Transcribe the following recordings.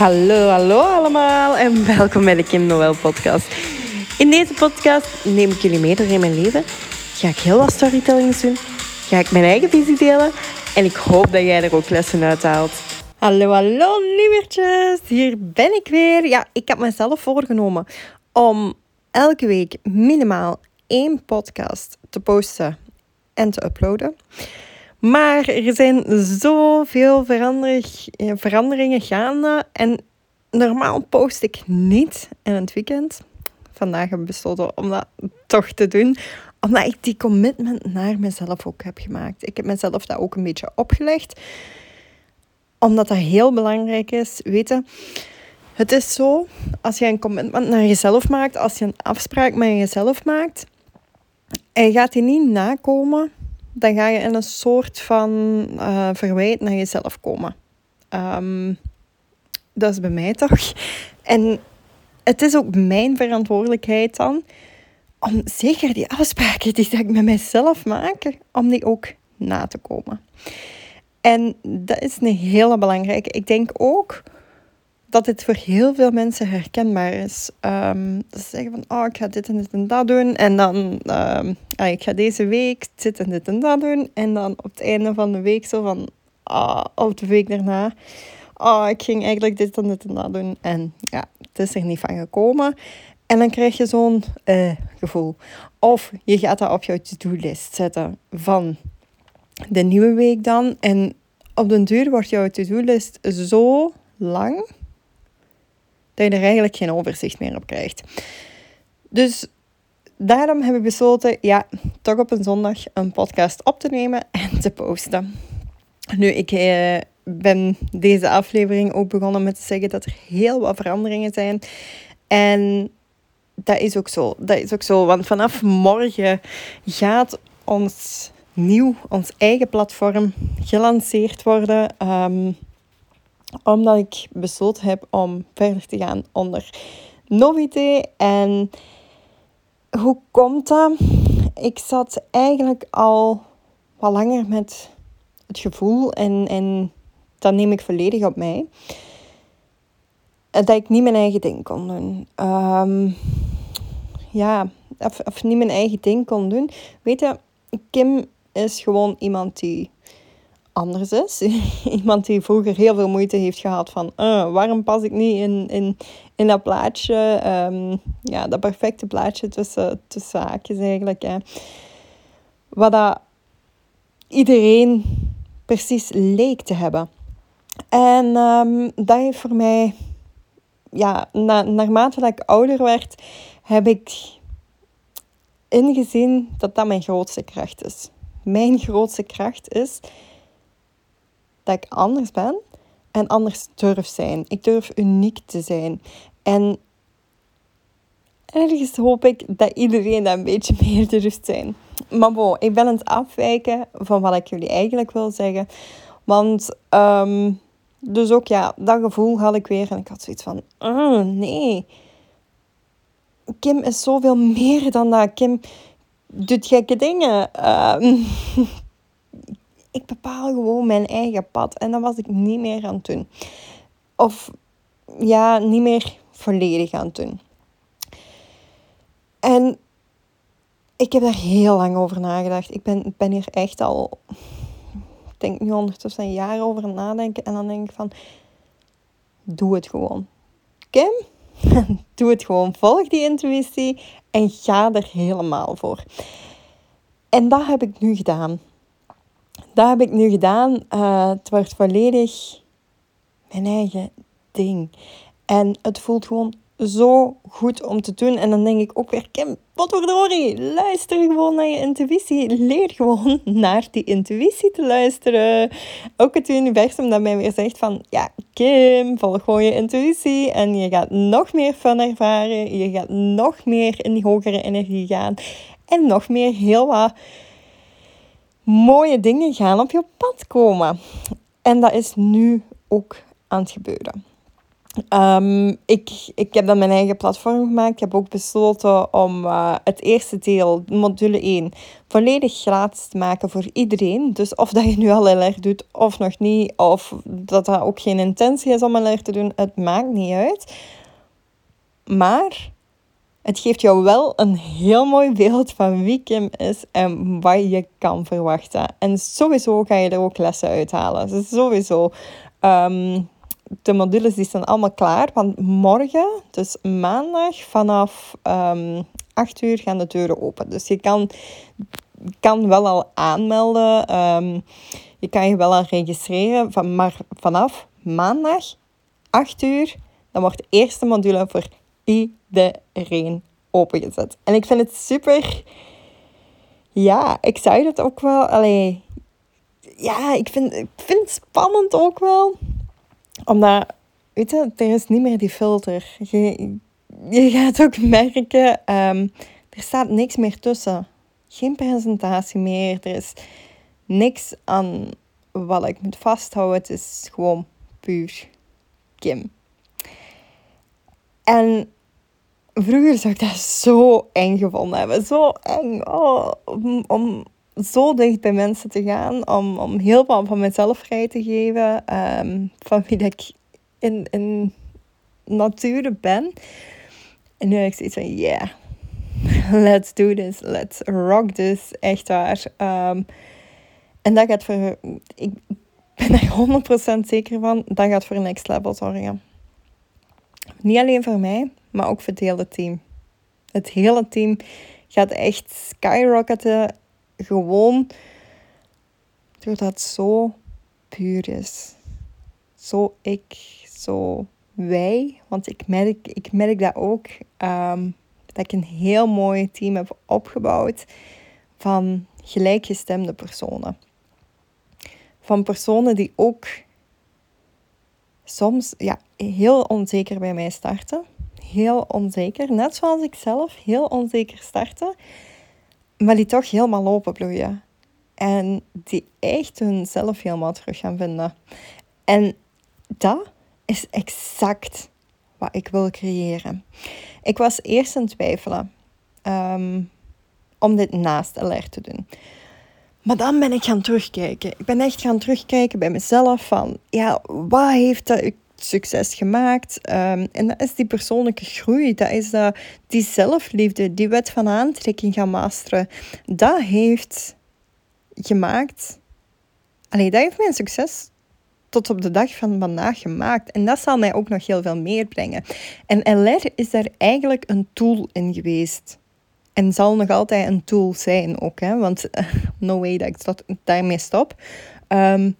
Hallo, hallo allemaal en welkom bij de Kim Noël podcast. In deze podcast neem ik jullie mee door in mijn leven. Ga ik heel wat storytellings doen. Ga ik mijn eigen visie delen. En ik hoop dat jij er ook lessen uit haalt. Hallo, hallo lievertjes. Hier ben ik weer. Ja, ik heb mezelf voorgenomen om elke week minimaal één podcast te posten en te uploaden. Maar er zijn zoveel veranderingen gaande. En normaal post ik niet in het weekend. Vandaag heb ik besloten om dat toch te doen. Omdat ik die commitment naar mezelf ook heb gemaakt. Ik heb mezelf dat ook een beetje opgelegd. Omdat dat heel belangrijk is. Weten, het is zo, als je een commitment naar jezelf maakt, als je een afspraak met jezelf maakt, en je gaat die niet nakomen, dan ga je in een soort van uh, verwijt naar jezelf komen. Um, dat is bij mij toch. En het is ook mijn verantwoordelijkheid dan om zeker die afspraken die ik met mezelf maak, om die ook na te komen. En dat is een hele belangrijke. Ik denk ook dat het voor heel veel mensen herkenbaar is. Um, ze zeggen van, oh, ik ga dit en dit en dat doen. En dan, um, ik ga deze week dit en dit en dat doen. En dan op het einde van de week zo van, ah, of de week daarna, oh, ik ging eigenlijk dit en dit en dat doen. En ja, het is er niet van gekomen. En dan krijg je zo'n uh, gevoel. Of je gaat dat op jouw to-do-list zetten van de nieuwe week dan. En op den duur wordt jouw to-do-list zo lang dat je er eigenlijk geen overzicht meer op krijgt. Dus daarom heb ik besloten, ja, toch op een zondag een podcast op te nemen en te posten. Nu, ik eh, ben deze aflevering ook begonnen met te zeggen dat er heel wat veranderingen zijn. En dat is ook zo. Dat is ook zo, want vanaf morgen gaat ons nieuw, ons eigen platform gelanceerd worden. Um, omdat ik besloten heb om verder te gaan onder Novité. En hoe komt dat? Ik zat eigenlijk al wat langer met het gevoel, en, en dat neem ik volledig op mij, dat ik niet mijn eigen ding kon doen. Um, ja, of, of niet mijn eigen ding kon doen. Weet je, Kim is gewoon iemand die anders is. Iemand die vroeger heel veel moeite heeft gehad van uh, waarom pas ik niet in, in, in dat plaatje, um, ja, dat perfecte plaatje tussen, tussen haakjes eigenlijk. Hè. Wat dat iedereen precies leek te hebben. En um, dat heeft voor mij, ja, na, naarmate ik ouder werd, heb ik ingezien dat dat mijn grootste kracht is. Mijn grootste kracht is dat ik anders ben en anders durf zijn. Ik durf uniek te zijn. En ergens hoop ik dat iedereen dat een beetje meer durft zijn. Maar bon, ik ben aan het afwijken van wat ik jullie eigenlijk wil zeggen. Want, um, dus ook ja, dat gevoel had ik weer. En ik had zoiets van, oh, nee. Kim is zoveel meer dan dat. Kim doet gekke dingen. Uh, ik bepaal gewoon mijn eigen pad. En dat was ik niet meer aan het doen. Of ja, niet meer volledig aan het doen. En ik heb daar heel lang over nagedacht. Ik ben, ben hier echt al, ik denk nu ondertussen een jaar over nadenken. En dan denk ik van, doe het gewoon. Kim, doe het gewoon. Volg die intuïtie en ga er helemaal voor. En dat heb ik nu gedaan dat heb ik nu gedaan. Uh, het wordt volledig mijn eigen ding. En het voelt gewoon zo goed om te doen. En dan denk ik ook weer, Kim, wat verdorie, luister gewoon naar je intuïtie. Leer gewoon naar die intuïtie te luisteren. Ook het universum dat mij weer zegt van, ja, Kim, volg gewoon je intuïtie. En je gaat nog meer fun ervaren. Je gaat nog meer in die hogere energie gaan. En nog meer heel wat mooie dingen gaan op je pad komen. En dat is nu ook aan het gebeuren. Ehm, ik, ik heb dan mijn eigen platform gemaakt. Ik heb ook besloten om uh, het eerste deel, module 1, volledig gratis te maken voor iedereen. Dus of dat je nu al LR doet of nog niet, of dat dat ook geen intentie is om LR te doen, het maakt niet uit. Maar het geeft jou wel een heel mooi beeld van wie Kim is en wat je kan verwachten. En sowieso ga je er ook lessen uithalen. Dus sowieso. Um, de modules die zijn allemaal klaar. Want morgen, dus maandag, vanaf um, ehm, 8 uur gaan de deuren open. Dus je kan, kan wel al aanmelden. Um, je kan je wel al registreren. Van, maar vanaf maandag, 8 uur, dan wordt de eerste module voor iedereen opengezet. En ik vind het super... Ja, ik zou het ook wel... Allee, ja, ik vind, ik vind het spannend ook wel omdat, weet je, er is niet meer die filter. Je, je gaat ook merken, um, er staat niks meer tussen. Geen presentatie meer. Er is niks aan wat ik moet vasthouden. Het is gewoon puur Kim. En vroeger zou ik dat zo eng gevonden hebben. Zo eng. Oh, om, om zo dicht bij mensen te gaan. Om, om heel veel van mezelf vrij te geven. Um, van wie ik in, in nature ben. En nu heb ik zoiets van, yeah, let's do this. Let's rock this. Echt waar. Um, en dat gaat voor... Ik ben er 100% zeker van. Dat gaat voor een next level zorgen. Niet alleen voor mij, maar ook voor het hele team. Het hele team gaat echt skyrocketen gewoon doordat het zo puur is. Zo ik, zo wij. Want ik merk, ik merk dat ook. Um, dat ik een heel mooi team heb opgebouwd van gelijkgestemde personen. Van personen die ook soms ja, heel onzeker bij mij starten. Heel onzeker, net zoals ik zelf heel onzeker starten maar die toch helemaal openbloeien. En die echt hunzelf helemaal terug gaan vinden. En dat is exact wat ik wil creëren. Ik was eerst in twijfelen um, om dit naast LR te doen. Maar dan ben ik gaan terugkijken. Ik ben echt gaan terugkijken bij mezelf van, ja, wat heeft dat succes gemaakt. Ehm, en dat is die persoonlijke groei. Dat is die zelfliefde, die wet van aantrekking gaan masteren. Dat heeft gemaakt... Allee, dat heeft mijn succes tot op de dag van vandaag gemaakt. En dat zal mij ook nog heel veel meer brengen. En LR is daar eigenlijk een tool in geweest. En zal nog altijd een tool zijn ook. Hè? Want no way dat ik daarmee stop. Um,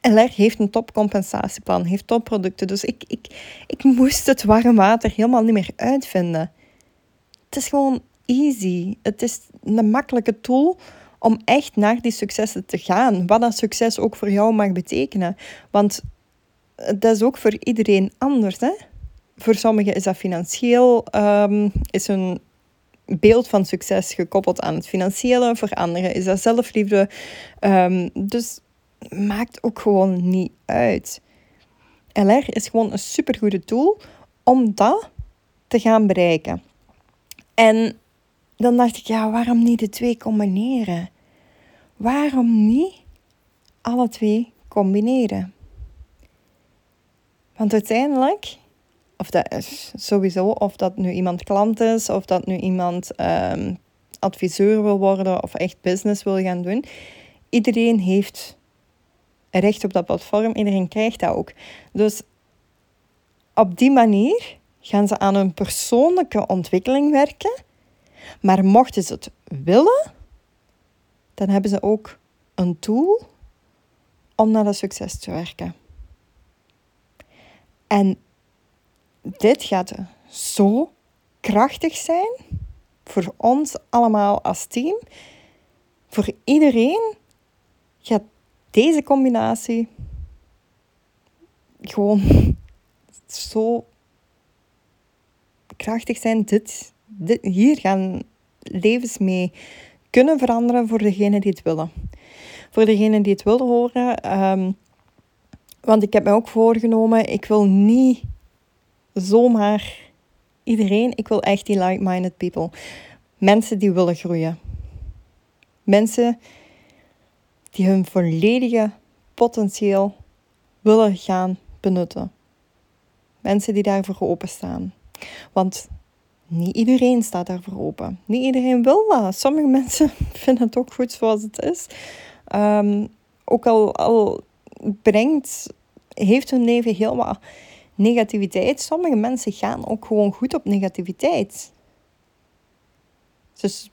LR heeft een topcompensatieplan, heeft topproducten. Dus ik, ik, ik moest het warm water helemaal niet meer uitvinden. Het is gewoon easy. Het is een makkelijke tool om echt naar die successen te gaan. Wat dat succes ook voor jou mag betekenen. Want dat is ook voor iedereen anders. Hè? Voor sommigen is dat financieel, um, is een beeld van succes gekoppeld aan het financiële. Voor anderen is dat zelfliefde. Um, dus maakt ook gewoon niet uit. LR is gewoon een supergoede tool om dat te gaan bereiken. En dan dacht ik, ja, waarom niet de twee combineren? Waarom niet alle twee combineren? Want uiteindelijk, of dat sowieso, of dat nu iemand klant is, of dat nu iemand um, adviseur wil worden of echt business wil gaan doen, iedereen heeft recht op dat platform. Iedereen krijgt dat ook. Dus op die manier gaan ze aan hun persoonlijke ontwikkeling werken. Maar mochten ze het willen, dan hebben ze ook een tool om naar dat succes te werken. En dit gaat zo krachtig zijn voor ons allemaal als team. Voor iedereen gaat deze combinatie gewoon zo krachtig zijn. Dit, dit, hier gaan levens mee kunnen veranderen voor degenen die het willen. Voor degenen die het willen horen, um, Want ik heb me ook voorgenomen, ik wil niet zomaar iedereen, ik wil echt die like-minded people. Mensen die willen groeien. Mensen die hun volledige potentieel willen gaan benutten. Mensen die daarvoor openstaan. Want niet iedereen staat daarvoor open. Niet iedereen wil dat. Sommige mensen vinden het ook goed zoals het is. Ehm, ook al, al brengt, heeft hun leven heel wat negativiteit. Sommige mensen gaan ook gewoon goed op negativiteit. Dus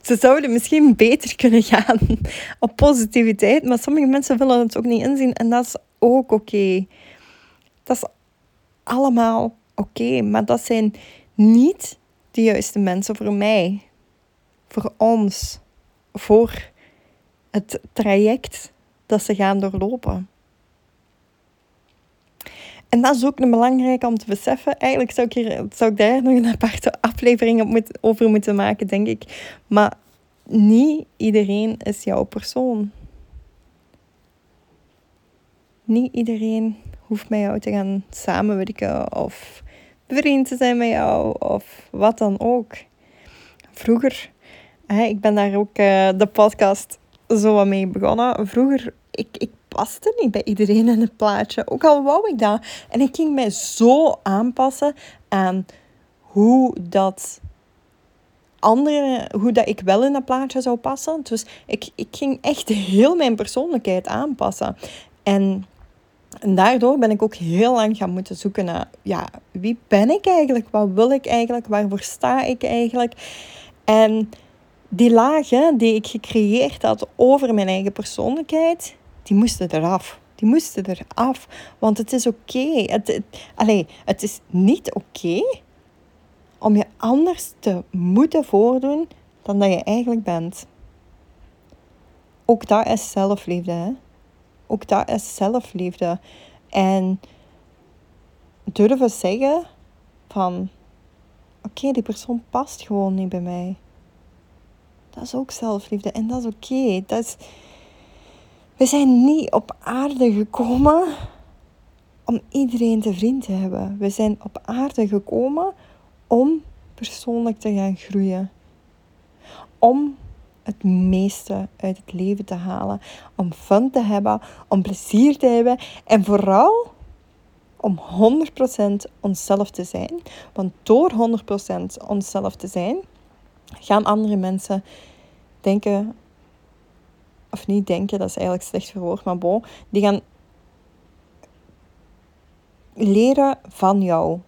ze zouden misschien beter kunnen gaan op positiviteit, maar sommige mensen willen het ook niet inzien en dat is ook oké. Dat is allemaal oké, maar dat zijn niet de juiste mensen voor mij, voor ons, voor het traject dat ze gaan doorlopen. En dat is ook een belangrijke om te beseffen. Eigenlijk zou ik, hier, zou ik daar nog een aparte aflevering op moet, over moeten maken, denk ik. Maar niet iedereen is jouw persoon. Niet iedereen hoeft met jou te gaan samenwerken of bevriend te zijn met jou of wat dan ook. Vroeger, hè, ik ben daar ook uh, de podcast zo wat mee begonnen. Vroeger, ik, ik paste niet bij iedereen in het plaatje. Ook al wou ik dat. En ik ging mij zo aanpassen aan hoe dat andere, hoe dat ik wel in dat plaatje zou passen. Dus ik, ik ging echt heel mijn persoonlijkheid aanpassen. En, en daardoor ben ik ook heel lang gaan moeten zoeken naar, ja, wie ben ik eigenlijk? Wat wil ik eigenlijk? Waarvoor sta ik eigenlijk? En die lagen die ik gecreëerd had over mijn eigen persoonlijkheid, die moesten eraf. Die moesten eraf. Want het is oké. Het, het, het is niet oké om je anders te moeten voordoen dan dat je eigenlijk bent. Ook dat is zelfliefde. Hè? Ook dat is zelfliefde. En durven zeggen van... Oké, die persoon past gewoon niet bij mij. Dat is ook zelfliefde. En dat is oké. Dat is we zijn niet op aarde gekomen om iedereen te vriend te hebben. We zijn op aarde gekomen om persoonlijk te gaan groeien. Om het meeste uit het leven te halen. Om fun te hebben, om plezier te hebben en vooral om 100% onszelf te zijn. Want door 100% onszelf te zijn, gaan andere mensen denken of niet denken, dat is eigenlijk slecht verwoord, maar bon, die gaan leren van jou.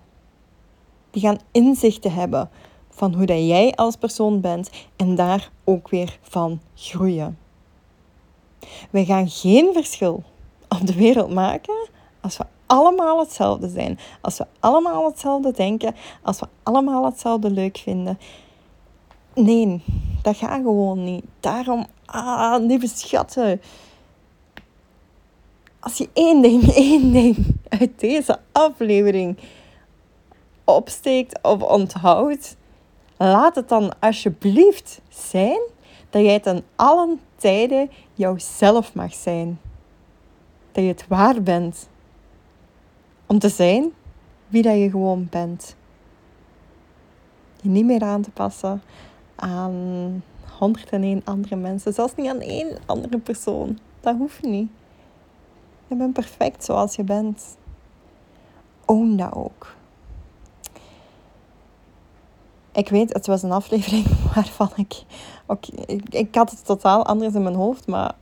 Die gaan inzichten hebben van hoe dat jij als persoon bent en daar ook weer van groeien. We gaan geen verschil op de wereld maken als we allemaal hetzelfde zijn. Als we allemaal hetzelfde denken. Als we allemaal hetzelfde leuk vinden. Nee, dat gaat gewoon niet. Daarom Ah, lieve schatten. Als je één ding, één ding uit deze aflevering opsteekt of onthoudt, laat het dan alsjeblieft zijn dat jij ten allen tijden jouzelf mag zijn. Dat je het waar bent om te zijn wie dat je gewoon bent. Je niet meer aan te passen aan 101 andere mensen. Zelfs niet aan één andere persoon. Dat hoeft niet. Je bent perfect zoals je bent. Own dat ook. Ik weet, het was een aflevering waarvan ik, ik... Ik had het totaal anders in mijn hoofd, maar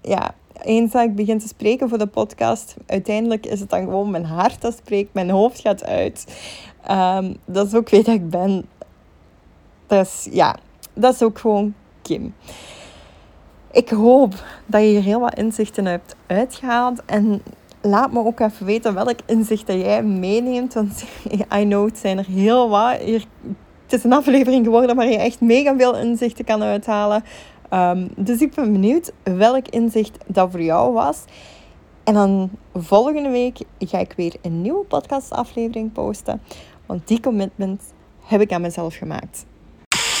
ja, eens dat ik begin te spreken voor de podcast, uiteindelijk is het dan gewoon mijn hart dat spreekt, mijn hoofd gaat uit. Ehm, dat is ook wie dat ik ben. Dus ja, dat is ook gewoon Kim. Ik hoop dat je hier heel wat inzichten hebt uitgehaald. En laat me ook even weten welk inzicht dat jij meeneemt. Want I know, het zijn er heel wat. Het is een aflevering geworden waar je echt mega veel inzichten kan uithalen. Um, dus ik ben benieuwd welk inzicht dat voor jou was. En dan volgende week ga ik weer een nieuwe podcastaflevering posten. Want die commitment heb ik aan mezelf gemaakt.